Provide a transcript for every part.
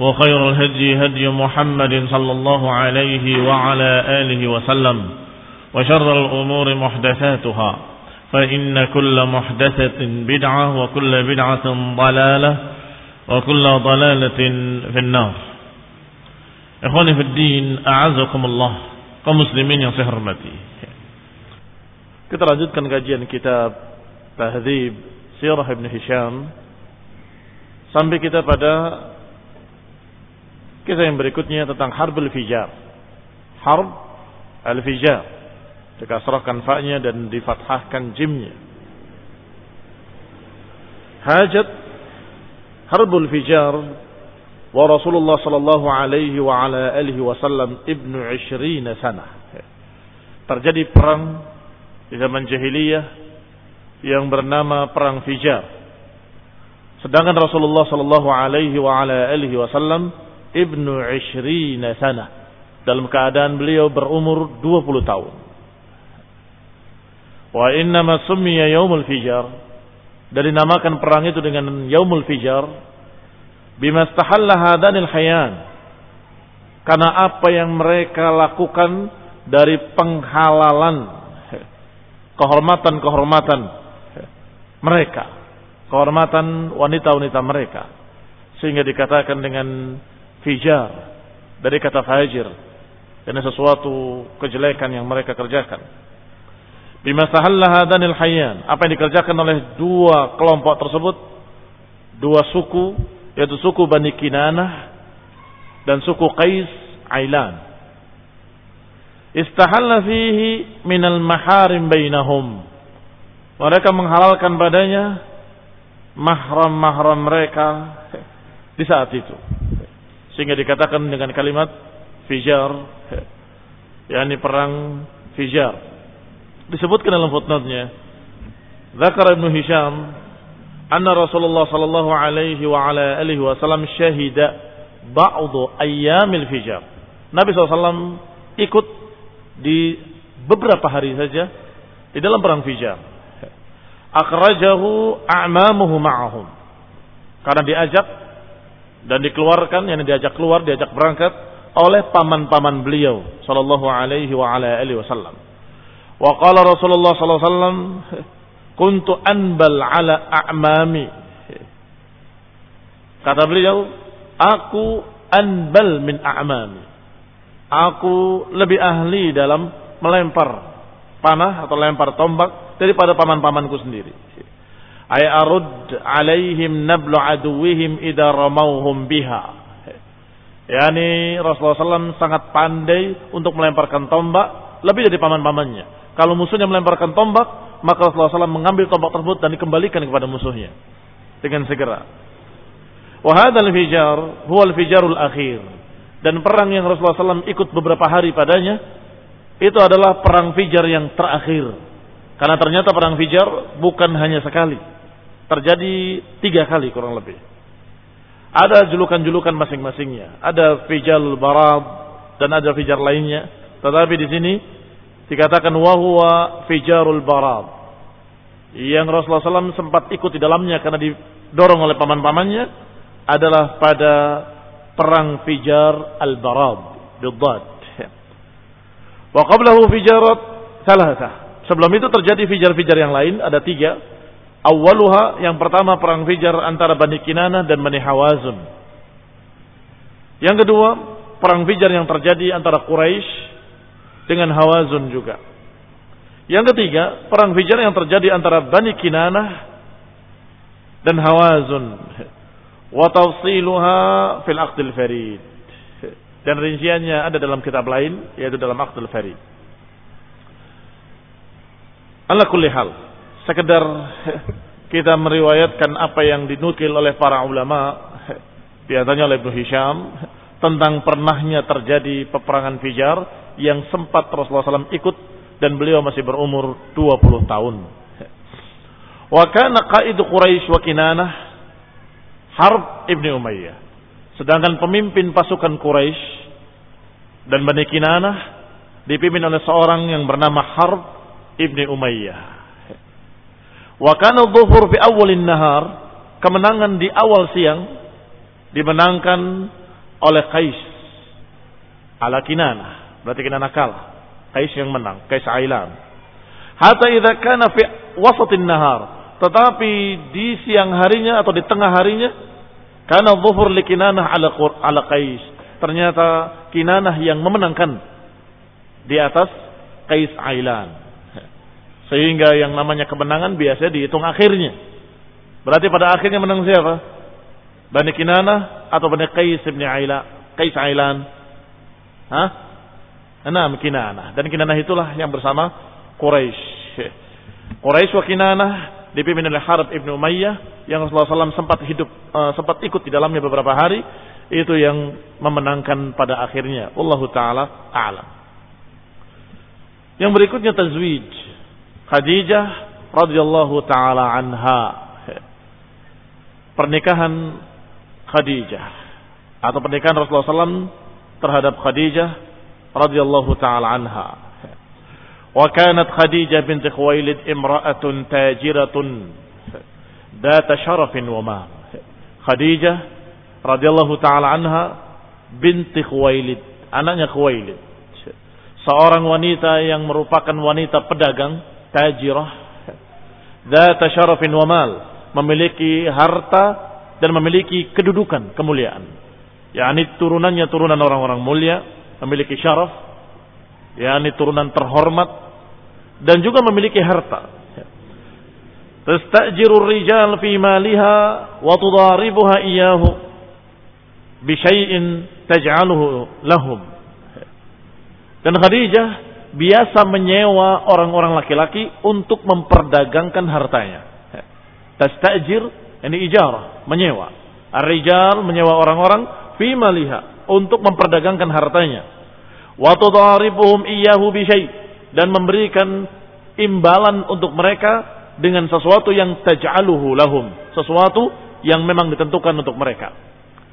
وخير الهدي هدي محمد صلى الله عليه وعلى آله وسلم وشر الأمور محدثاتها فإن كل محدثة بدعة وكل بدعة ضلالة وكل ضلالة في النار إخواني في الدين أعزكم الله muslimin yang saya hormati. Kita lanjutkan kajian kitab Tahdzib Sirah Ibn Hisham sampai kita pada kisah yang berikutnya tentang Harbul Fijar. Harb al-Fijar. Dikasrahkan fa-nya dan difathahkan jimnya. Hajat Harbul Fijar wa Rasulullah sallallahu alaihi wa ala alihi wasallam ibnu 20 sana. Terjadi perang di zaman jahiliyah yang bernama perang Fijar. Sedangkan Rasulullah sallallahu alaihi wa ala alihi wasallam ibnu 20 sana. Dalam keadaan beliau berumur 20 tahun. Wa innama summiya yaumul fijar. Dan dinamakan perang itu dengan yaumul fijar bima stahalla hadanil hayan karena apa yang mereka lakukan dari penghalalan kehormatan-kehormatan mereka kehormatan wanita-wanita mereka sehingga dikatakan dengan fijar dari kata fajir ini sesuatu kejelekan yang mereka kerjakan bima stahalla hadanil hayan apa yang dikerjakan oleh dua kelompok tersebut dua suku yaitu suku Bani Kinanah dan suku Qais Ailan. Istahalla fihi minal maharim bainahum. Mereka menghalalkan padanya mahram-mahram mereka di saat itu. Sehingga dikatakan dengan kalimat fijar, yakni perang fijar. Disebutkan dalam footnote-nya. Zakar Ibn Hisham anna Rasulullah sallallahu alaihi wa ala alihi wasallam syahida ba'du ayyamil fijar. Nabi SAW ikut di beberapa hari saja di dalam perang fijar. Akhrajahu a'mamuhu ma'ahum. Karena diajak dan dikeluarkan, yang diajak keluar, diajak berangkat oleh paman-paman beliau sallallahu alaihi wa ala alihi wasallam. Wa qala Rasulullah sallallahu alaihi wasallam kuntu anbal ala a'mami. Kata beliau, aku anbal min a'mami. Aku lebih ahli dalam melempar panah atau lempar tombak daripada paman-pamanku sendiri. Ay arud alaihim nablu aduwihim idza ramauhum biha. Yani Rasulullah SAW sangat pandai untuk melemparkan tombak lebih dari paman-pamannya. Kalau musuhnya melemparkan tombak, maka Rasulullah SAW mengambil tombak tersebut dan dikembalikan kepada musuhnya dengan segera. Wahadal fijar huwa al-fijarul akhir. Dan perang yang Rasulullah SAW ikut beberapa hari padanya itu adalah perang fijar yang terakhir. Karena ternyata perang fijar bukan hanya sekali. Terjadi tiga kali kurang lebih. Ada julukan-julukan masing-masingnya. Ada Fijal Barad, dan ada fijar lainnya. Tetapi di sini dikatakan wahwa fijarul barad. Yang Rasulullah SAW sempat ikut di dalamnya karena didorong oleh paman-pamannya adalah pada perang fijar al-barad bidad. Wa qablahu fijarat salasah. Sebelum itu terjadi fijar-fijar yang lain ada tiga. Awaluha yang pertama perang fijar antara Bani Kinanah dan Bani Hawazun. Yang kedua perang fijar yang terjadi antara Quraisy dengan Hawazun juga. Yang ketiga, perang Fijar yang terjadi antara Bani Kinanah dan Hawazun. Wa tafsiluha fil Aqdil Farid. Dan rinciannya ada dalam kitab lain, yaitu dalam Aqdil Farid. Ala kulli hal, sekedar kita meriwayatkan apa yang dinukil oleh para ulama, di antaranya oleh Ibnu Hisham, tentang pernahnya terjadi peperangan Fijar yang sempat Rasulullah SAW ikut dan beliau masih berumur 20 tahun. Wa kana Quraisy wa Kinanah Harb ibni Umayyah. Sedangkan pemimpin pasukan Quraisy dan Bani Kinanah dipimpin oleh seorang yang bernama Harb ibni Umayyah. Wa kana dhuhur fi awalin nahar, kemenangan di awal siang dimenangkan oleh Qais ala Kinanah. Berarti Kinanah kalah. Qais yang menang, Qais Ailan. Hatta idza kana fi wasatin nahar. Tetapi di siang harinya atau di tengah harinya karena zuhur li Kinanah ala ala Qais. Ternyata Kinanah yang memenangkan di atas Qais Ailan. Sehingga yang namanya kemenangan biasanya dihitung akhirnya. Berarti pada akhirnya menang siapa? Bani Kinanah atau Bani Qais bin Aila, Qais Ailan? Hah? Enam Kinanah. Dan Kinanah itulah yang bersama Quraisy. Quraisy wa Kinanah dipimpin oleh Harb ibnu Umayyah yang Rasulullah SAW sempat hidup, uh, sempat ikut di dalamnya beberapa hari. Itu yang memenangkan pada akhirnya. Wallahu taala a'lam. Yang berikutnya tazwij. Khadijah radhiyallahu taala anha. Pernikahan Khadijah atau pernikahan Rasulullah SAW terhadap Khadijah radhiyallahu taala anha. Wa kanat Khadijah binti Khuwailid imra'atun tajiratun data syarafin wa ma. Khadijah radhiyallahu taala anha binti Khuwailid, anaknya Khuwailid. Seorang wanita yang merupakan wanita pedagang, tajirah, data syarafin wa mal, memiliki harta dan memiliki kedudukan, kemuliaan. yakni turunannya turunan orang-orang mulia, memiliki syaraf, yakni turunan terhormat dan juga memiliki harta. Tastajiru rijal fi maliha wa tudaribuha iyyahu bi syai'in taj'aluhu lahum. Dan Khadijah biasa menyewa orang-orang laki-laki untuk memperdagangkan hartanya. Tastajir ini ijarah, menyewa. Ar-rijal menyewa orang-orang fi maliha untuk memperdagangkan hartanya. Wa tudaribuhum iyyahu bi dan memberikan imbalan untuk mereka dengan sesuatu yang taj'aluhu lahum, sesuatu yang memang ditentukan untuk mereka.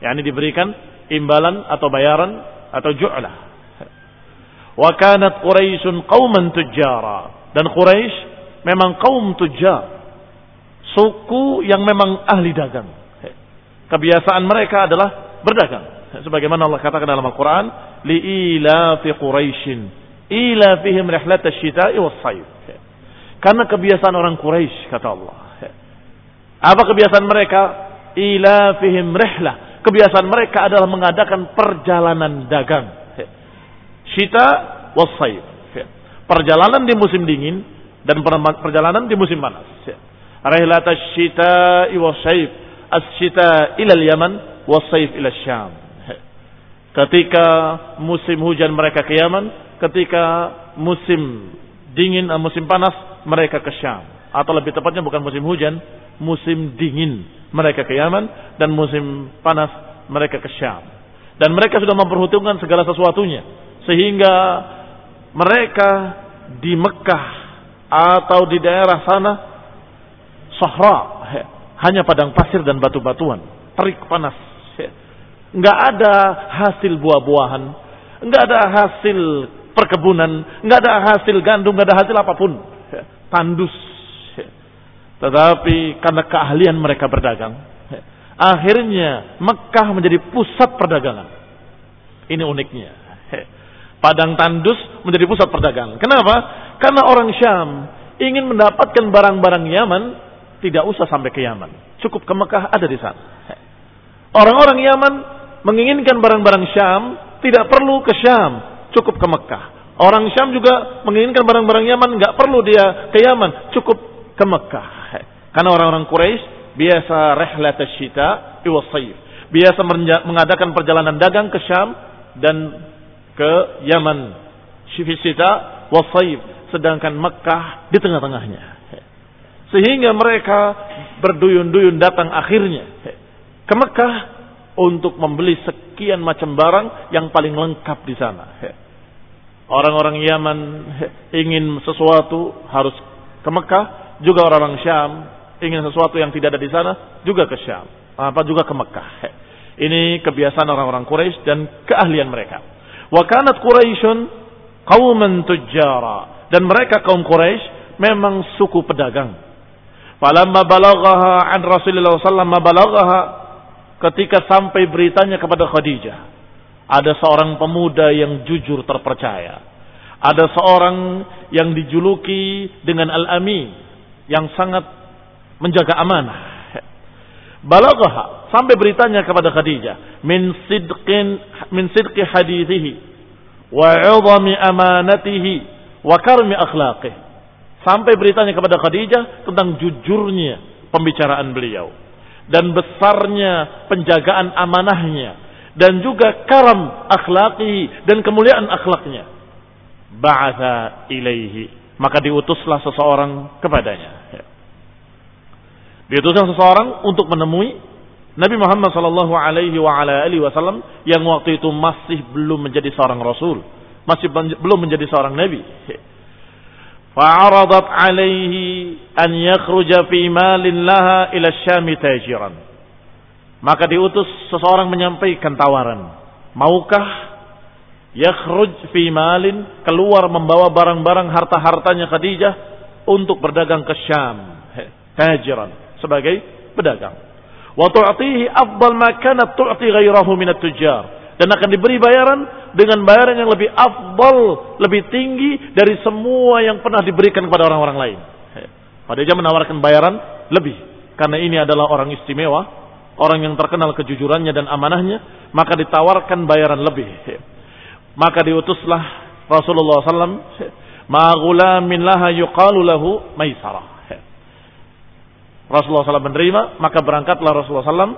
yakni diberikan imbalan atau bayaran atau ju'lah. Wa kanat Quraisyun qauman tujjara dan Quraisy memang kaum tujjar suku yang memang ahli dagang. Kebiasaan mereka adalah berdagang. Sebagaimana Allah katakan dalam Al-Quran, fi Quraisyin, ilafihim asy-syita'i was-sayf. Karena kebiasaan orang Quraisy kata Allah. Apa kebiasaan mereka? Ilafihim rihlah. Kebiasaan mereka adalah mengadakan perjalanan dagang. Syita was-sayf. Perjalanan di musim dingin dan perjalanan di musim panas. Rihlat asy-syita'i was-sayf asy-syita' ila al-Yaman was-sayf ila Syam. Ketika musim hujan mereka ke Yaman ketika musim dingin eh, musim panas mereka ke Syam. Atau lebih tepatnya bukan musim hujan musim dingin mereka ke Yaman dan musim panas mereka ke Syam. Dan mereka sudah memperhitungkan segala sesuatunya sehingga mereka di Mekah atau di daerah sana sahra, hanya padang pasir dan batu-batuan, terik panas. Enggak ada hasil buah-buahan, nggak ada hasil perkebunan, nggak ada hasil gandum, nggak ada hasil apa pun. Tandus. Tetapi karena keahlian mereka berdagang, akhirnya Mekah menjadi pusat perdagangan. Ini uniknya. Padang tandus menjadi pusat perdagangan. Kenapa? Karena orang Syam ingin mendapatkan barang-barang Yaman, tidak usah sampai ke Yaman. Cukup ke Mekah ada di sana. Orang-orang Yaman menginginkan barang-barang Syam, tidak perlu ke Syam, cukup ke Mekah. Orang Syam juga menginginkan barang-barang Yaman, nggak perlu dia ke Yaman, cukup ke Mekah. Karena orang-orang Quraisy biasa rehlat syita iwasayif. Biasa mengadakan perjalanan dagang ke Syam dan ke Yaman. Syifisita wasayif. Sedangkan Mekah di tengah-tengahnya. Sehingga mereka berduyun-duyun datang akhirnya ke Mekah untuk membeli sekian macam barang yang paling lengkap di sana. Orang-orang Yaman ingin sesuatu harus ke Mekah, juga orang-orang Syam ingin sesuatu yang tidak ada di sana juga ke Syam, apa juga ke Mekah. Ini kebiasaan orang-orang Quraisy dan keahlian mereka. Wa kanat Quraisyun qauman tujjara dan mereka kaum Quraisy memang suku pedagang. Falamma balaghaha an Rasulullah sallallahu balaghaha ketika sampai beritanya kepada Khadijah. Ada seorang pemuda yang jujur terpercaya. Ada seorang yang dijuluki dengan Al-Amin. Yang sangat menjaga amanah. Balaghaha sampai beritanya kepada Khadijah min sidqin min sidqi hadithihi wa 'idhami amanatihi wa karmi akhlaqih. Sampai beritanya kepada Khadijah tentang jujurnya pembicaraan beliau dan besarnya penjagaan amanahnya dan juga karam akhlaki dan kemuliaan akhlaknya. Ba'atha ilaihi. Maka diutuslah seseorang kepadanya. Diutuslah seseorang untuk menemui Nabi Muhammad Shallallahu Alaihi Wasallam yang waktu itu masih belum menjadi seorang Rasul, masih belum menjadi seorang Nabi. Fa'aradat alaihi an yakhruja fi malin laha ila syami tajiran. Maka diutus seseorang menyampaikan tawaran. Maukah yakhruj fi malin keluar membawa barang-barang harta-hartanya Khadijah untuk berdagang ke Syam tajiran sebagai pedagang wa tu'tihi afdal ma kanat tu'ti ghairahu min at-tujjar dan akan diberi bayaran dengan bayaran yang lebih afdal, lebih tinggi dari semua yang pernah diberikan kepada orang-orang lain. Pada dia menawarkan bayaran lebih karena ini adalah orang istimewa, orang yang terkenal kejujurannya dan amanahnya, maka ditawarkan bayaran lebih. Maka diutuslah Rasulullah SAW, "Ma laha yuqalu lahu maisarah." Rasulullah SAW menerima, maka berangkatlah Rasulullah SAW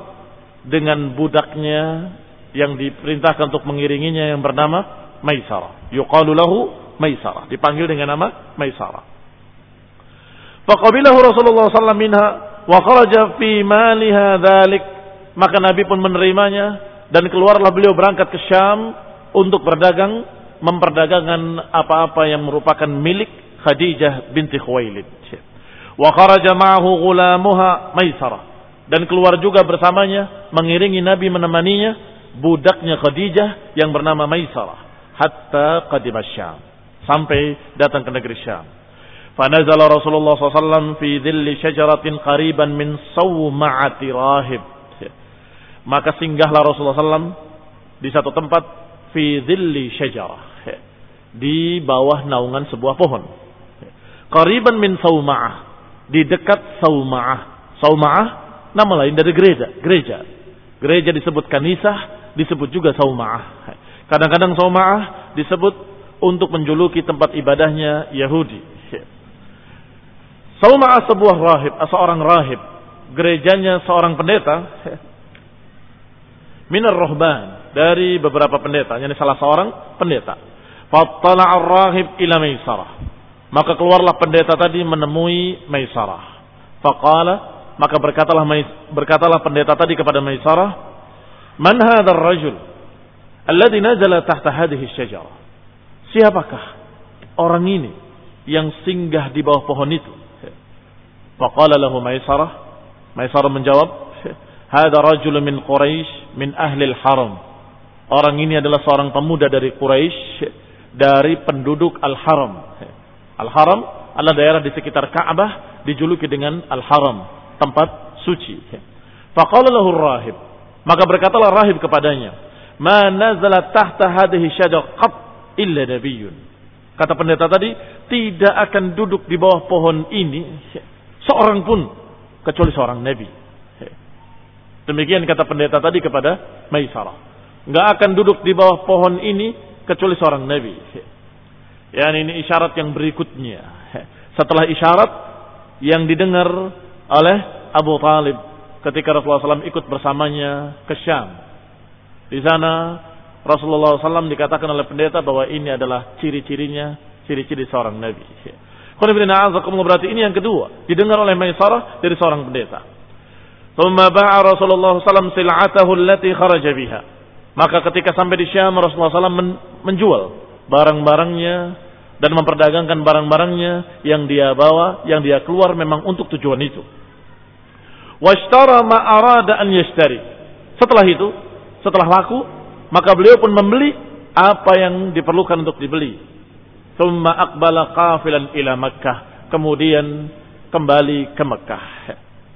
dengan budaknya yang diperintahkan untuk mengiringinya yang bernama Maisarah. Yuqalu lahu Maisarah. Dipanggil dengan nama Maisarah. Faqabilahu Rasulullah sallallahu minha wa kharaja fi maliha dhalik. Maka Nabi pun menerimanya dan keluarlah beliau berangkat ke Syam untuk berdagang memperdagangkan apa-apa yang merupakan milik Khadijah binti Khuwailid. Wa kharaja ma'ahu ghulamuha Maisarah dan keluar juga bersamanya mengiringi Nabi menemaninya budaknya Khadijah yang bernama Maisarah hatta qadima Syam sampai datang ke negeri Syam. Fanazala Rasulullah SAW fi dhilli syajaratin qariban min sawma'ati rahib. Maka singgahlah Rasulullah SAW di satu tempat fi dhilli syajarah. Di bawah naungan sebuah pohon. Qariban min sawma'ah. Di dekat sawma'ah. Sawma'ah nama lain dari gereja. Gereja. Gereja disebut kanisah disebut juga sauma'ah. Kadang-kadang sauma'ah disebut untuk menjuluki tempat ibadahnya Yahudi. Sauma'ah sebuah rahib, seorang rahib. Gerejanya seorang pendeta. Minar rohban. Dari beberapa pendeta. Ini salah seorang pendeta. Fattala'ar rahib ila maisarah. Maka keluarlah pendeta tadi menemui Maisarah. Faqala, maka berkatalah berkatalah pendeta tadi kepada Maisarah, Man hadzal rajul alladhi nazala tahta hadhihi syajarah? Siapakah orang ini yang singgah di bawah pohon itu? Faqala lahu Maisarah. Maisarah menjawab, "Hadza rajul min Quraisy min ahli al-haram." Orang ini adalah seorang pemuda dari Quraisy, dari penduduk Al-Haram. Al-Haram adalah daerah di sekitar Ka'bah dijuluki dengan Al-Haram, tempat suci. Faqala lahu rahib. Maka berkatalah rahib kepadanya, "Ma nazala tahta hadhihi syajar qat illa nabiyyun." Kata pendeta tadi, tidak akan duduk di bawah pohon ini seorang pun kecuali seorang nabi. Demikian kata pendeta tadi kepada Maisarah nggak akan duduk di bawah pohon ini kecuali seorang nabi. Yani ini isyarat yang berikutnya. Setelah isyarat yang didengar oleh Abu Talib ketika Rasulullah SAW ikut bersamanya ke Syam. Di sana Rasulullah SAW dikatakan oleh pendeta bahwa ini adalah ciri-cirinya, ciri-ciri seorang Nabi. Berarti ini yang kedua, didengar oleh Maisarah dari seorang pendeta. Thumma ba'a Rasulullah SAW sil'atahu allati kharaja biha. Maka ketika sampai di Syam Rasulullah SAW menjual barang-barangnya dan memperdagangkan barang-barangnya yang dia bawa, yang dia keluar memang untuk tujuan itu. Setelah itu, setelah laku, maka beliau pun membeli apa yang diperlukan untuk dibeli. Ila Makkah. Kemudian kembali ke Mekah.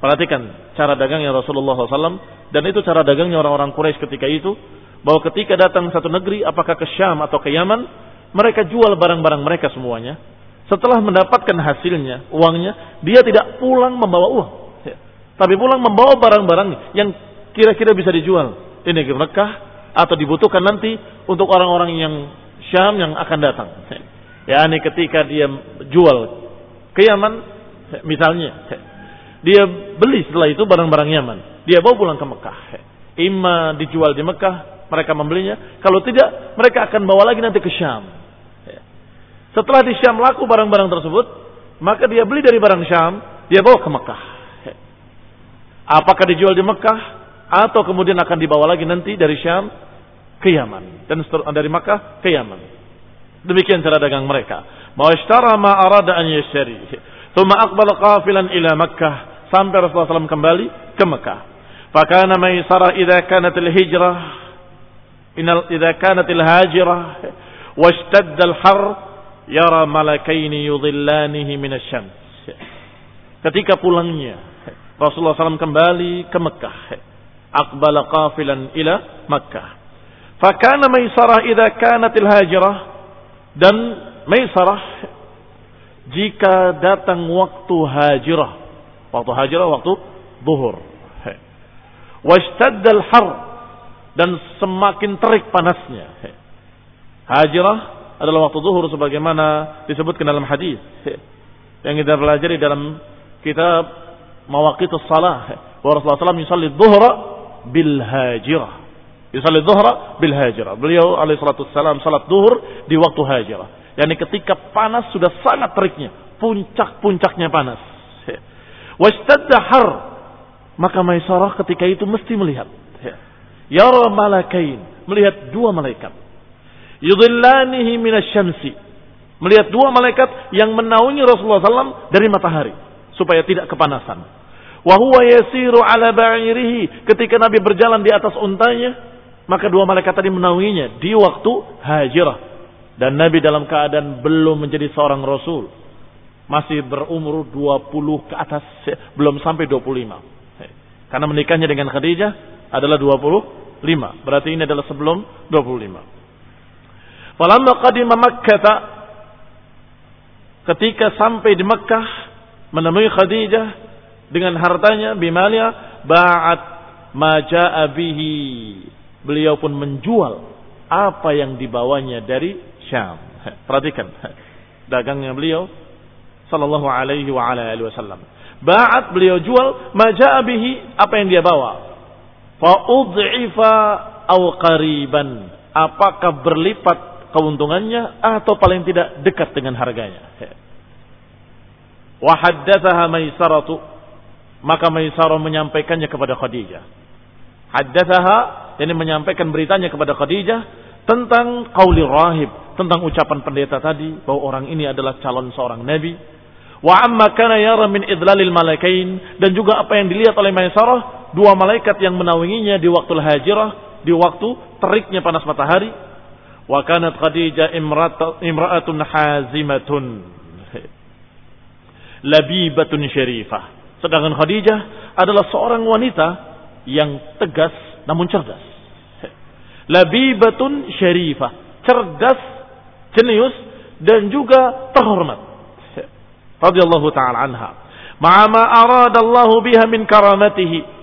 Perhatikan cara dagangnya Rasulullah SAW dan itu cara dagangnya orang-orang Quraisy ketika itu bahwa ketika datang satu negeri, apakah ke Syam atau ke Yaman, mereka jual barang-barang mereka semuanya. Setelah mendapatkan hasilnya, uangnya, dia tidak pulang membawa uang. Ya. Tapi pulang membawa barang-barang yang kira-kira bisa dijual di negeri Mekah atau dibutuhkan nanti untuk orang-orang yang Syam yang akan datang. Ya, ini ketika dia jual ke Yaman, misalnya, dia beli setelah itu barang-barang Yaman. Dia bawa pulang ke Mekah. Ima dijual di Mekah mereka membelinya. Kalau tidak, mereka akan bawa lagi nanti ke Syam. Setelah di Syam laku barang-barang tersebut, maka dia beli dari barang Syam, dia bawa ke Mekah. Apakah dijual di Mekah atau kemudian akan dibawa lagi nanti dari Syam ke Yaman dan dari Mekah ke Yaman. Demikian cara dagang mereka. Ma'ashtara ma arada an yashtari. Thumma aqbala qafilan ila Makkah sampai Rasulullah SAW kembali ke Mekah. Fakana maisara idza kanat al-hijrah Inal idza kanatil hajirah washtadda al-har yara malakaini yudhillanihi minasyams. Ketika pulangnya Rasulullah SAW kembali ke Mekah. Aqbala qafilan ila Mekah. Fakana Maisarah idza kanatil hajirah dan Maisarah jika datang waktu hajirah. Waktu hajirah waktu zuhur. Washtadda al-har dan semakin terik panasnya. Hajrah adalah waktu zuhur sebagaimana disebutkan dalam hadis yang kita pelajari dalam kitab Mawaqitus Salah. Wa Rasulullah SAW yusalli dhuhra bil hajirah. Yusalli dhuhra bil hajirah. Beliau alaihi salatu wassalam salat zuhur di waktu hajirah. Yani ketika panas sudah sangat teriknya, puncak-puncaknya panas. Wastadda har maka Maisarah ketika itu mesti melihat Yara malakain. Melihat dua malaikat. Yudhillanihi minasyamsi. Melihat dua malaikat yang menaungi Rasulullah SAW dari matahari. Supaya tidak kepanasan. Wahuwa yasiru ala ba'irihi. Ketika Nabi berjalan di atas untanya. Maka dua malaikat tadi menaunginya. Di waktu hajirah. Dan Nabi dalam keadaan belum menjadi seorang Rasul. Masih berumur 20 ke atas. Belum sampai 25. Karena menikahnya dengan Khadijah adalah 20 5. Berarti ini adalah sebelum 25. Falamma qadima Makkah ketika sampai di Mekkah menemui Khadijah dengan hartanya bimalia ba'at ma jaa bihi. Beliau pun menjual apa yang dibawanya dari Syam. Perhatikan dagangnya beliau sallallahu alaihi wa ala alihi wasallam. Ba'at beliau jual ma jaa bihi apa yang dia bawa Fa'udhifa au qariban. Apakah berlipat keuntungannya atau paling tidak dekat dengan harganya. Wa haddatsaha Maisaratu maka Maisarah menyampaikannya kepada Khadijah. Haddatsaha ini menyampaikan beritanya kepada Khadijah tentang qauli rahib, tentang ucapan pendeta tadi bahwa orang ini adalah calon seorang nabi. Wa amma kana yara min idlalil malakain dan juga apa yang dilihat oleh Maisarah dua malaikat yang menaunginya di waktu hajirah di waktu teriknya panas matahari. Wa kanat Khadijah imra'atun hazimatun. Labibatun syarifah. Sedangkan Khadijah adalah seorang wanita yang tegas namun cerdas. Labibatun syarifah. Cerdas, jenius, dan juga terhormat. Radiyallahu ta'ala anha. Ma'ama aradallahu biha min karamatihi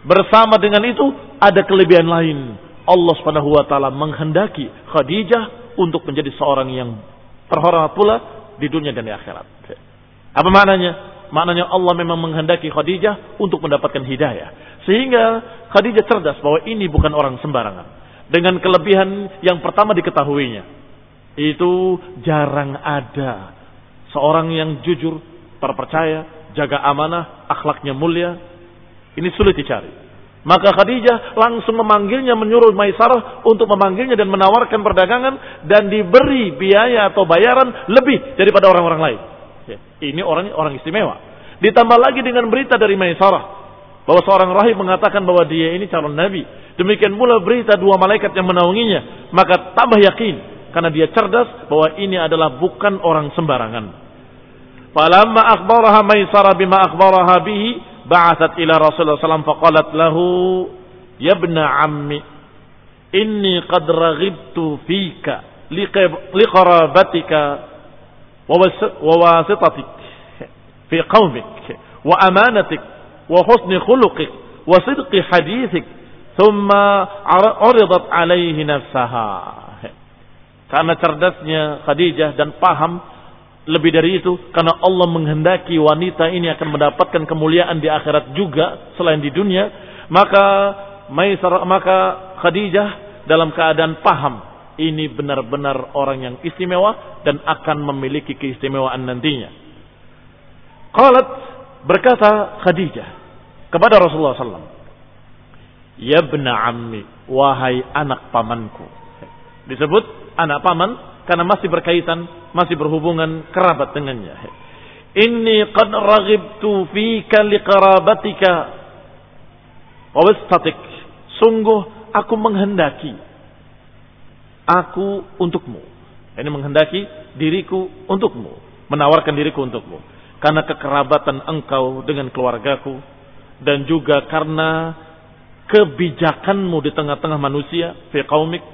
Bersama dengan itu ada kelebihan lain. Allah Subhanahu wa taala menghendaki Khadijah untuk menjadi seorang yang terhormat pula di dunia dan di akhirat. Apa maknanya? Maknanya Allah memang menghendaki Khadijah untuk mendapatkan hidayah. Sehingga Khadijah cerdas bahwa ini bukan orang sembarangan. Dengan kelebihan yang pertama diketahuinya. Itu jarang ada. Seorang yang jujur, terpercaya, jaga amanah, akhlaknya mulia, ini sulit dicari. Maka Khadijah langsung memanggilnya menyuruh Maisarah untuk memanggilnya dan menawarkan perdagangan dan diberi biaya atau bayaran lebih daripada orang-orang lain. Ya, ini orang orang istimewa. Ditambah lagi dengan berita dari Maisarah bahwa seorang rahib mengatakan bahwa dia ini calon nabi. Demikian pula berita dua malaikat yang menaunginya, maka tambah yakin karena dia cerdas bahwa ini adalah bukan orang sembarangan. Falamma akhbaraha Maisarah bima akhbaraha bihi ba'athat ila Rasulullah SAW faqalat lahu ya ibna ammi inni qad raghibtu fika liqarabatika wa wasitatik fi qaumik wa amanatik wa husni khuluqik wa sidqi hadithik thumma uridat alaihi nafsaha karena cerdasnya Khadijah dan paham lebih dari itu, karena Allah menghendaki wanita ini akan mendapatkan kemuliaan di akhirat juga selain di dunia, maka Maisar, maka Khadijah dalam keadaan paham ini benar-benar orang yang istimewa dan akan memiliki keistimewaan nantinya. Qalat berkata Khadijah kepada Rasulullah SAW, Ya ammi, wahai anak pamanku. Disebut anak paman karena masih berkaitan masih berhubungan kerabat dengannya. Inni qad raghibtu fika liqarabatika wa wastatik. Sungguh aku menghendaki aku untukmu. Ini menghendaki diriku untukmu, menawarkan diriku untukmu. Karena kekerabatan engkau dengan keluargaku dan juga karena kebijakanmu di tengah-tengah manusia fi qaumik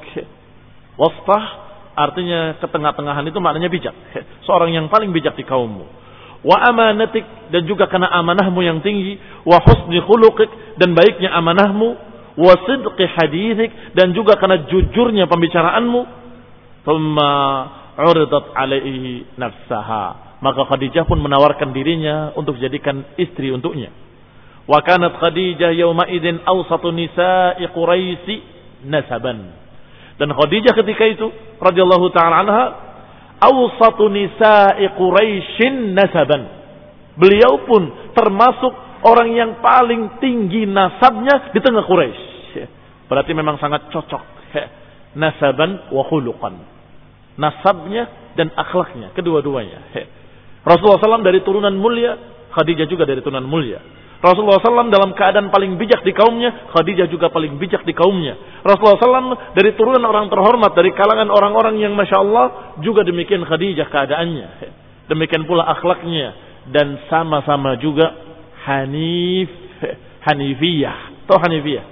wasfah Artinya ketengah-tengahan itu maknanya bijak. Seorang yang paling bijak di kaummu. Wa amanatik dan juga karena amanahmu yang tinggi. Wa husni khuluqik dan baiknya amanahmu. Wa sidqi hadithik dan juga karena jujurnya pembicaraanmu. Thumma uridat alaihi nafsaha. Maka Khadijah pun menawarkan dirinya untuk dijadikan istri untuknya. Wa kanat Khadijah yawma idin awsatu nisa'i Quraisi nasaban dan Khadijah ketika itu radhiyallahu taala anha awsatu nisa'i Quraisyin nasaban. Beliau pun termasuk orang yang paling tinggi nasabnya di tengah Quraisy. Berarti memang sangat cocok. Nasaban wa khuluqan. Nasabnya dan akhlaknya, kedua-duanya. Rasulullah SAW dari turunan mulia, Khadijah juga dari turunan mulia. Rasulullah SAW dalam keadaan paling bijak di kaumnya, Khadijah juga paling bijak di kaumnya. Rasulullah SAW dari turunan orang terhormat, dari kalangan orang-orang yang Masya Allah, juga demikian Khadijah keadaannya. Demikian pula akhlaknya. Dan sama-sama juga Hanif, Hanifiyah. Tahu Hanifiyah?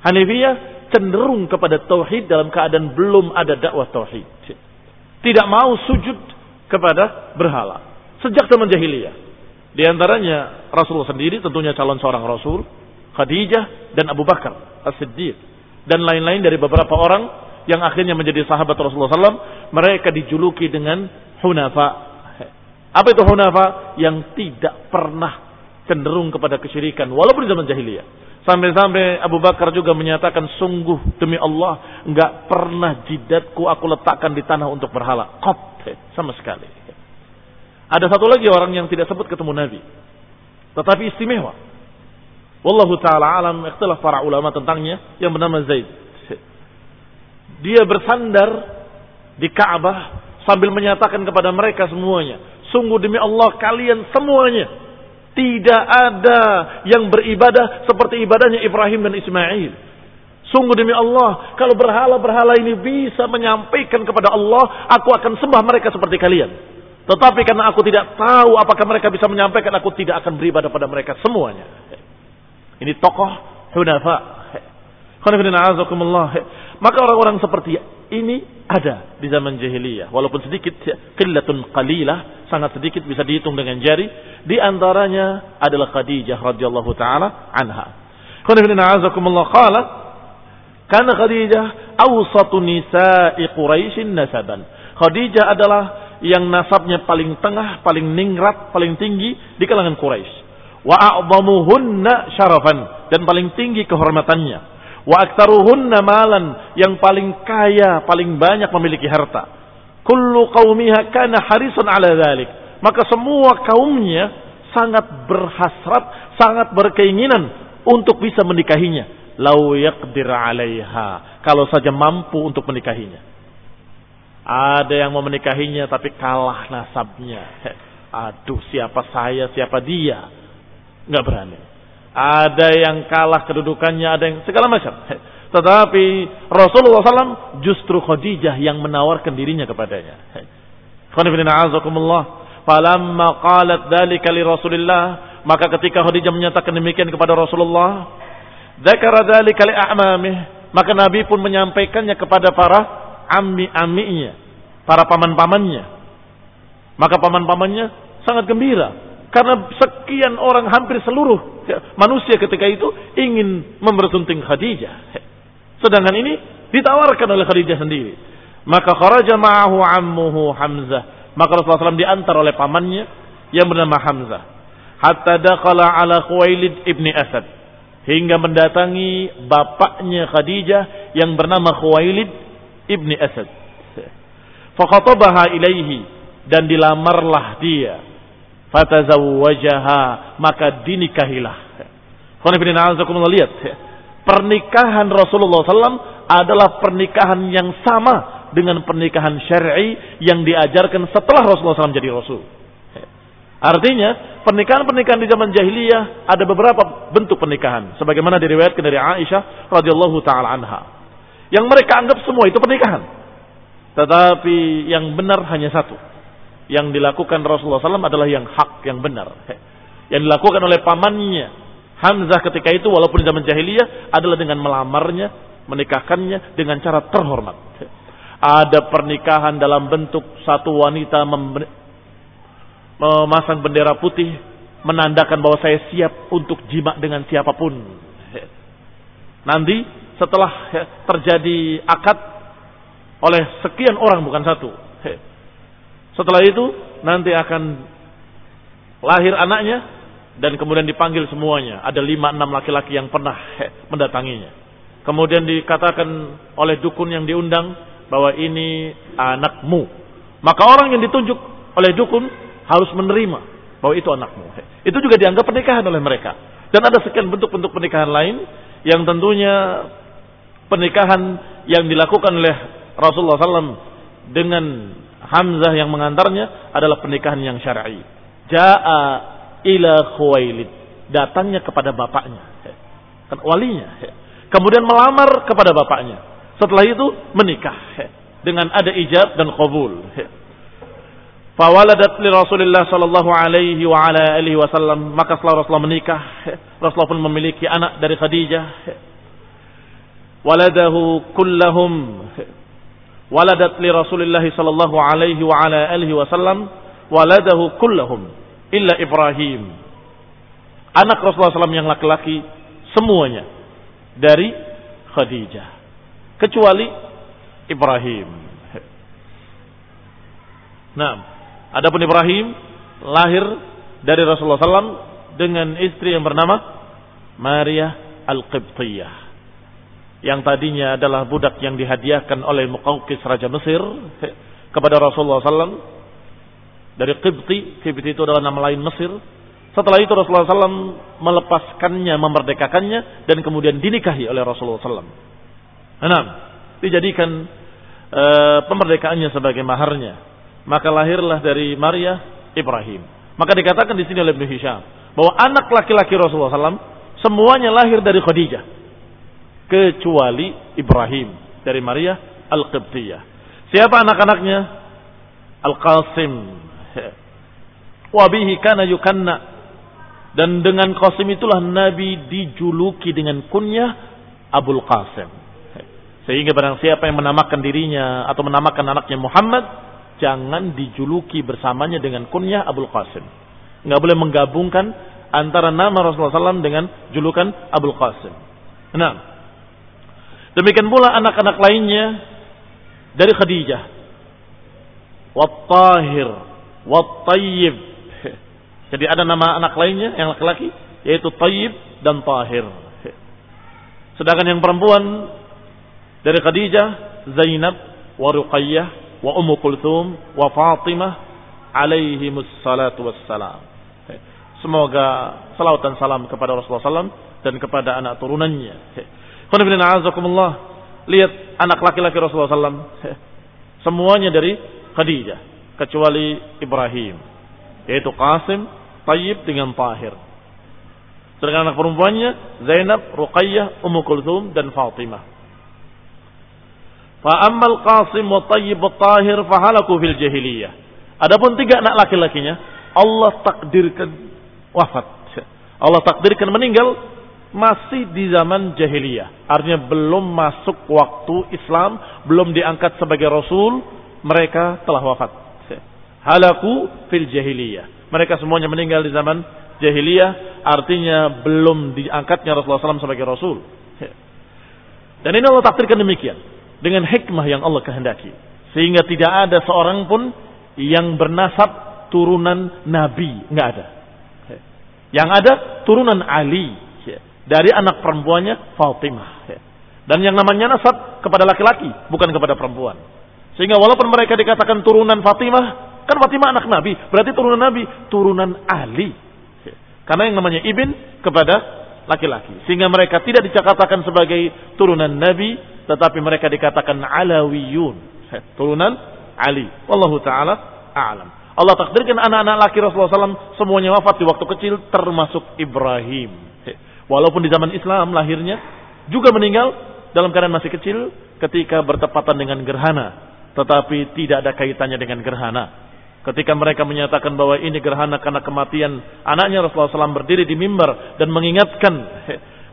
Hanifiyah cenderung kepada Tauhid dalam keadaan belum ada dakwah Tauhid. Tidak mau sujud kepada berhala. Sejak zaman jahiliyah. Di antaranya Rasulullah sendiri tentunya calon seorang Rasul, Khadijah dan Abu Bakar As-Siddiq dan lain-lain dari beberapa orang yang akhirnya menjadi sahabat Rasulullah SAW. Mereka dijuluki dengan Hunafa. Apa itu Hunafa? Yang tidak pernah cenderung kepada kesyirikan walaupun zaman jahiliyah. Sampai-sampai Abu Bakar juga menyatakan sungguh demi Allah nggak pernah jidatku aku letakkan di tanah untuk berhala. Qat sama sekali. Ada satu lagi orang yang tidak sebut ketemu Nabi. Tetapi istimewa. Wallahu ta'ala alam ikhtilaf para ulama tentangnya yang bernama Zaid. Dia bersandar di Ka'bah sambil menyatakan kepada mereka semuanya. Sungguh demi Allah kalian semuanya. Tidak ada yang beribadah seperti ibadahnya Ibrahim dan Ismail. Sungguh demi Allah, kalau berhala-berhala ini bisa menyampaikan kepada Allah, aku akan sembah mereka seperti kalian. Tetapi karena aku tidak tahu apakah mereka bisa menyampaikan, aku tidak akan beribadah pada mereka semuanya. Ini tokoh hunafa. Maka orang-orang seperti ini ada di zaman jahiliyah. Walaupun sedikit, qillatun qalilah, sangat sedikit bisa dihitung dengan jari. Di antaranya adalah Khadijah radhiyallahu taala anha. Karena Khadijah awsatu nisa'i Quraisyin nasaban. Khadijah adalah yang nasabnya paling tengah, paling ningrat, paling tinggi di kalangan Quraisy. Wa a'zamuhunna syarafan dan paling tinggi kehormatannya. Wa aktsaruhunna malan yang paling kaya, paling banyak memiliki harta. Kullu qaumiha kana harisan ala dhalik. Maka semua kaumnya sangat berhasrat, sangat berkeinginan untuk bisa menikahinya lau yaqdir 'alaiha kalau saja mampu untuk menikahinya ada yang mau menikahinya tapi kalah nasabnya. Aduh siapa saya siapa dia? Nggak berani. Ada yang kalah kedudukannya ada yang segala macam. Tetapi Rasulullah SAW justru Khadijah yang menawarkan dirinya kepadanya. Falamma qalat dzalika li Rasulillah maka ketika Khadijah menyatakan demikian kepada Rasulullah Dzakara dzalika li a'mamih, maka Nabi pun menyampaikannya kepada para ammi-amminya, para paman-pamannya. Maka paman-pamannya sangat gembira karena sekian orang hampir seluruh manusia ketika itu ingin mempersunting Khadijah. Sedangkan ini ditawarkan oleh Khadijah sendiri. Maka kharaja ma'ahu ammuhu Hamzah. Maka Rasulullah SAW diantar oleh pamannya yang bernama Hamzah. Hatta dakhala ala Khuwailid ibni Asad hingga mendatangi bapaknya Khadijah yang bernama Khuwailid ibni Asad. Fakhatabaha ilaihi dan dilamarlah dia. Fatazawwajaha maka dinikahilah. lihat pernikahan Rasulullah SAW adalah pernikahan yang sama dengan pernikahan syar'i yang diajarkan setelah Rasulullah SAW jadi Rasul. Artinya, pernikahan-pernikahan di zaman jahiliyah ada beberapa bentuk pernikahan sebagaimana diriwayatkan dari Aisyah radhiyallahu taala anha. Yang mereka anggap semua itu pernikahan. Tetapi yang benar hanya satu. Yang dilakukan Rasulullah SAW adalah yang hak, yang benar. Yang dilakukan oleh pamannya Hamzah ketika itu walaupun zaman jahiliyah adalah dengan melamarnya, menikahkannya dengan cara terhormat. Ada pernikahan dalam bentuk satu wanita memasang bendera putih menandakan bahwa saya siap untuk jima dengan siapa pun. Nanti setelah terjadi akad oleh sekian orang bukan satu. Setelah itu nanti akan lahir anaknya dan kemudian dipanggil semuanya. Ada lima enam laki-laki yang pernah mendatanginya. Kemudian dikatakan oleh dukun yang diundang bahwa ini anakmu. Maka orang yang ditunjuk oleh dukun harus menerima bahwa itu anakmu. Itu juga dianggap pernikahan oleh mereka. Dan ada sekian bentuk-bentuk pernikahan lain yang tentunya pernikahan yang dilakukan oleh Rasulullah SAW dengan Hamzah yang mengantarnya adalah pernikahan yang syar'i. Ja'a ila Khuwailid. Datangnya kepada bapaknya. Kan walinya. Kemudian melamar kepada bapaknya. Setelah itu menikah. Dengan ada ijab dan qabul. Fawaladat li Rasulullah sallallahu alaihi wa ala alihi wasallam maka setelah Rasulullah menikah Rasulullah pun memiliki anak dari Khadijah waladahu kullahum waladat li Rasulullah sallallahu alaihi wa ala alihi wasallam waladahu kullahum illa Ibrahim. Anak Rasulullah SAW yang laki-laki semuanya dari Khadijah kecuali Ibrahim. Nah, Adapun Ibrahim lahir dari Rasulullah SAW dengan istri yang bernama Maria Al-Qibtiyah. Yang tadinya adalah budak yang dihadiahkan oleh Muqawqis Raja Mesir kepada Rasulullah SAW. Dari Qibti, Qibti itu adalah nama lain Mesir. Setelah itu Rasulullah SAW melepaskannya, memerdekakannya, dan kemudian dinikahi oleh Rasulullah SAW. Enam, dijadikan e, pemerdekaannya sebagai maharnya maka lahirlah dari Maria Ibrahim. Maka dikatakan di sini oleh Ibnu Hisham bahwa anak laki-laki Rasulullah SAW semuanya lahir dari Khadijah. Kecuali Ibrahim dari Maria Al-Qibtiyah. Siapa anak-anaknya? Al-Qasim. Wabihi kana yukanna. Dan dengan Qasim itulah Nabi dijuluki dengan kunyah Abul Qasim. Sehingga barang siapa yang menamakan dirinya atau menamakan anaknya Muhammad, jangan dijuluki bersamanya dengan kunyah Abul Qasim. Nggak boleh menggabungkan antara nama Rasulullah SAW dengan julukan Abul Qasim. Nah, demikian pula anak-anak lainnya dari Khadijah. Wat-Tahir, Wat-Tayyib. Jadi ada nama anak lainnya yang laki-laki yaitu Tayyib dan Tahir. Sedangkan yang perempuan dari Khadijah, Zainab, wa Ruqayyah, wa Ummu Kulthum, wa Fatimah alaihi salatu wassalam. Semoga salawat dan salam kepada Rasulullah SAW dan kepada anak turunannya. Lihat anak laki-laki Rasulullah SAW. Semuanya dari Khadijah. Kecuali Ibrahim. Yaitu Qasim, Tayyib dengan Tahir. Sedangkan anak perempuannya Zainab, Ruqayyah, Ummu Kulthum dan Fatimah. Fa'ammal Qasim wa Tayyib wa Tahir fahalaku fil jahiliyah. Adapun tiga anak laki-lakinya Allah takdirkan wafat. Allah takdirkan meninggal masih di zaman jahiliyah. Artinya belum masuk waktu Islam, belum diangkat sebagai rasul, mereka telah wafat. Halaku fil jahiliyah. Mereka semuanya meninggal di zaman jahiliyah, artinya belum diangkatnya Rasulullah SAW sebagai rasul. Dan ini Allah takdirkan demikian. Dengan hikmah yang Allah kehendaki. Sehingga tidak ada seorang pun yang bernasab turunan Nabi. Nggak ada. Yang ada turunan Ali dari anak perempuannya Fatimah. Dan yang namanya nasab kepada laki-laki, bukan kepada perempuan. Sehingga walaupun mereka dikatakan turunan Fatimah, kan Fatimah anak Nabi, berarti turunan Nabi, turunan Ali. Karena yang namanya ibn kepada laki-laki. Sehingga mereka tidak dikatakan sebagai turunan Nabi, tetapi mereka dikatakan Alawiyun. Turunan Ali. Wallahu ta'ala a'lam. Allah takdirkan anak-anak laki Rasulullah SAW semuanya wafat di waktu kecil termasuk Ibrahim. Walaupun di zaman Islam lahirnya juga meninggal dalam keadaan masih kecil ketika bertepatan dengan gerhana. Tetapi tidak ada kaitannya dengan gerhana. Ketika mereka menyatakan bahwa ini gerhana karena kematian anaknya Rasulullah SAW berdiri di mimbar dan mengingatkan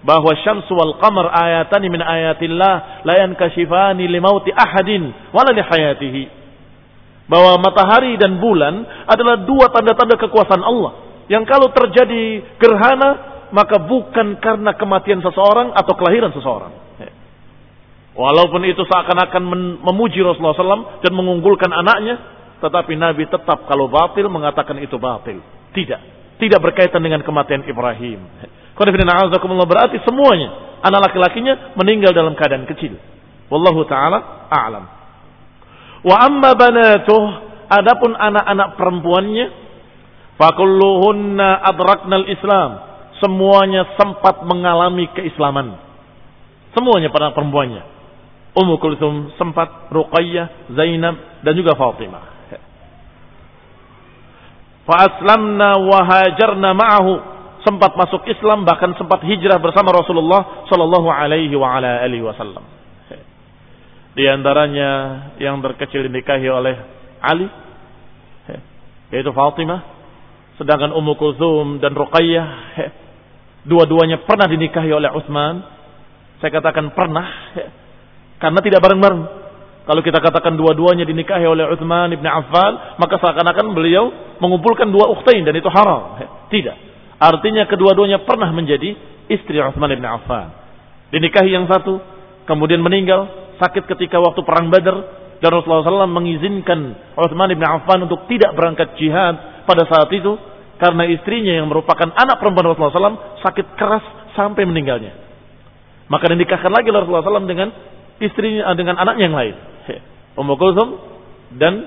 bahwa syamsu wal qamar ayatan min ayatillah la yankashifani limauti ahadin wala li hayatihi. Bahwa matahari dan bulan adalah dua tanda-tanda kekuasaan Allah. Yang kalau terjadi gerhana maka bukan karena kematian seseorang atau kelahiran seseorang. Walaupun itu seakan-akan memuji Rasulullah SAW dan mengunggulkan anaknya, tetapi Nabi tetap kalau batil mengatakan itu batil. Tidak. Tidak berkaitan dengan kematian Ibrahim. Berarti semuanya, anak laki-lakinya meninggal dalam keadaan kecil. Wallahu ta'ala a'lam. Wa amma banatuh, adapun anak-anak perempuannya, fakulluhunna adraknal islam semuanya sempat mengalami keislaman. Semuanya pada perempuannya. Ummu Kulthum sempat, Ruqayyah, Zainab dan juga Fatimah. Fa'aslamna wa hajarna ma'ahu sempat masuk Islam bahkan sempat hijrah bersama Rasulullah sallallahu alaihi wa ala alihi wasallam. Di antaranya yang terkecil dinikahi oleh Ali yaitu Fatimah sedangkan Ummu Kulthum dan Ruqayyah Dua-duanya pernah dinikahi oleh Utsman. Saya katakan pernah karena tidak bareng-bareng. Kalau kita katakan dua-duanya dinikahi oleh Utsman ibn Affan, maka seakan-akan beliau mengumpulkan dua ukhtain dan itu haram. Tidak. Artinya kedua-duanya pernah menjadi istri Utsman ibn Affan. Dinikahi yang satu, kemudian meninggal, sakit ketika waktu perang Badar dan Rasulullah SAW mengizinkan Utsman ibn Affan untuk tidak berangkat jihad pada saat itu karena istrinya yang merupakan anak perempuan Rasulullah SAW sakit keras sampai meninggalnya. Maka dinikahkan lagi Rasulullah SAW dengan istrinya dengan anaknya yang lain. Ummu Kulthum dan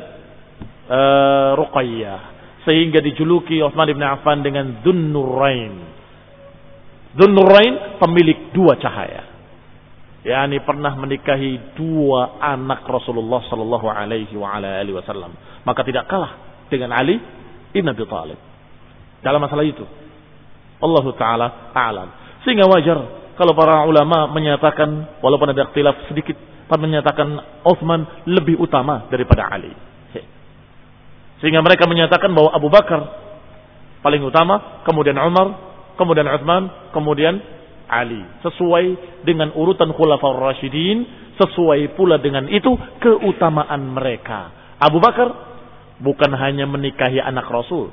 uh, Ruqayyah. Sehingga dijuluki Utsman bin Affan dengan Dunnurain. Dunnurain pemilik dua cahaya. Yani pernah menikahi dua anak Rasulullah sallallahu alaihi wasallam. Maka tidak kalah dengan Ali ibn Abi Thalib dalam masalah itu. Allah taala alam. Sehingga wajar kalau para ulama menyatakan walaupun ada ikhtilaf sedikit, menyatakan Uthman lebih utama daripada Ali. Sehingga mereka menyatakan bahwa Abu Bakar paling utama, kemudian Umar, kemudian Uthman, kemudian Ali. Sesuai dengan urutan Khulafaur Rashidin, sesuai pula dengan itu keutamaan mereka. Abu Bakar bukan hanya menikahi anak Rasul,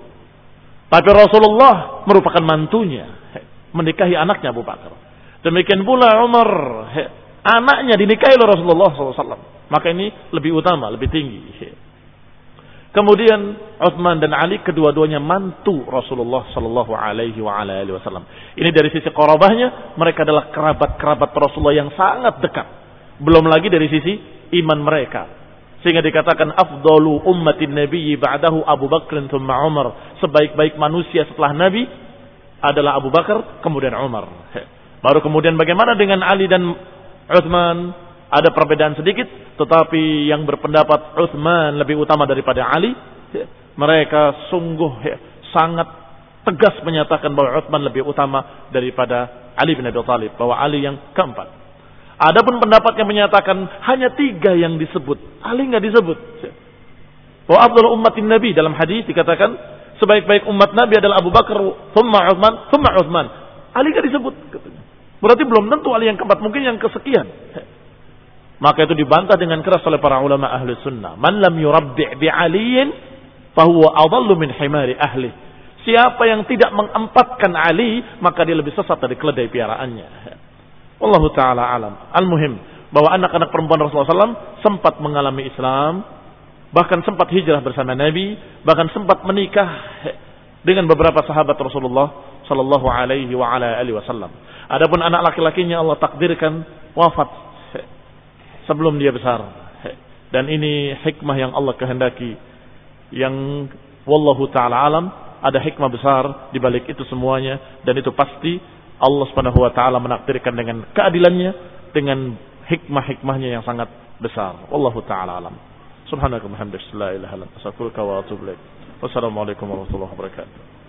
tapi Rasulullah merupakan mantunya, menikahi anaknya Abu Bakar. Demikian pula Umar, anaknya dinikahi oleh Rasulullah SAW. Maka ini lebih utama, lebih tinggi. Kemudian Uthman dan Ali kedua-duanya mantu Rasulullah Sallallahu Alaihi Wasallam. Ini dari sisi korobahnya mereka adalah kerabat-kerabat Rasulullah yang sangat dekat. Belum lagi dari sisi iman mereka. Sehingga dikatakan afdalu ummatin nabiyyi ba'dahu Abu Bakr thumma Umar. Sebaik-baik manusia setelah Nabi adalah Abu Bakar kemudian Umar. Baru kemudian bagaimana dengan Ali dan Uthman? Ada perbedaan sedikit, tetapi yang berpendapat Uthman lebih utama daripada Ali, mereka sungguh sangat tegas menyatakan bahwa Uthman lebih utama daripada Ali bin Abi Thalib, bahwa Ali yang keempat. Adapun pendapat yang menyatakan hanya tiga yang disebut. Ali nggak disebut. Bahwa Abdul Ummatin Nabi dalam hadis dikatakan sebaik-baik umat Nabi adalah Abu Bakar, thumma Uthman, thumma Uthman. Ali nggak disebut. Berarti belum tentu Ali yang keempat, mungkin yang kesekian. Maka itu dibantah dengan keras oleh para ulama ahli sunnah. Man lam yurabbi' bi aliyin, fahuwa adallu min himari ahli. Siapa yang tidak mengempatkan Ali, maka dia lebih sesat dari keledai piaraannya. Wallahu taala alam. Al-muhim bahwa anak-anak perempuan Rasulullah SAW sempat mengalami Islam, bahkan sempat hijrah bersama Nabi, bahkan sempat menikah dengan beberapa sahabat Rasulullah Sallallahu Alaihi Wasallam. Adapun anak laki-lakinya Allah takdirkan wafat sebelum dia besar. Dan ini hikmah yang Allah kehendaki. Yang wallahu taala alam ada hikmah besar di balik itu semuanya dan itu pasti Allah Subhanahu wa taala menakdirkan dengan keadilannya dengan hikmah-hikmahnya yang sangat besar. Wallahu taala alam. Subhanaka wa bihamdika la ilaha illa anta astaghfiruka wa atubu ilaik. Wassalamualaikum warahmatullahi wabarakatuh.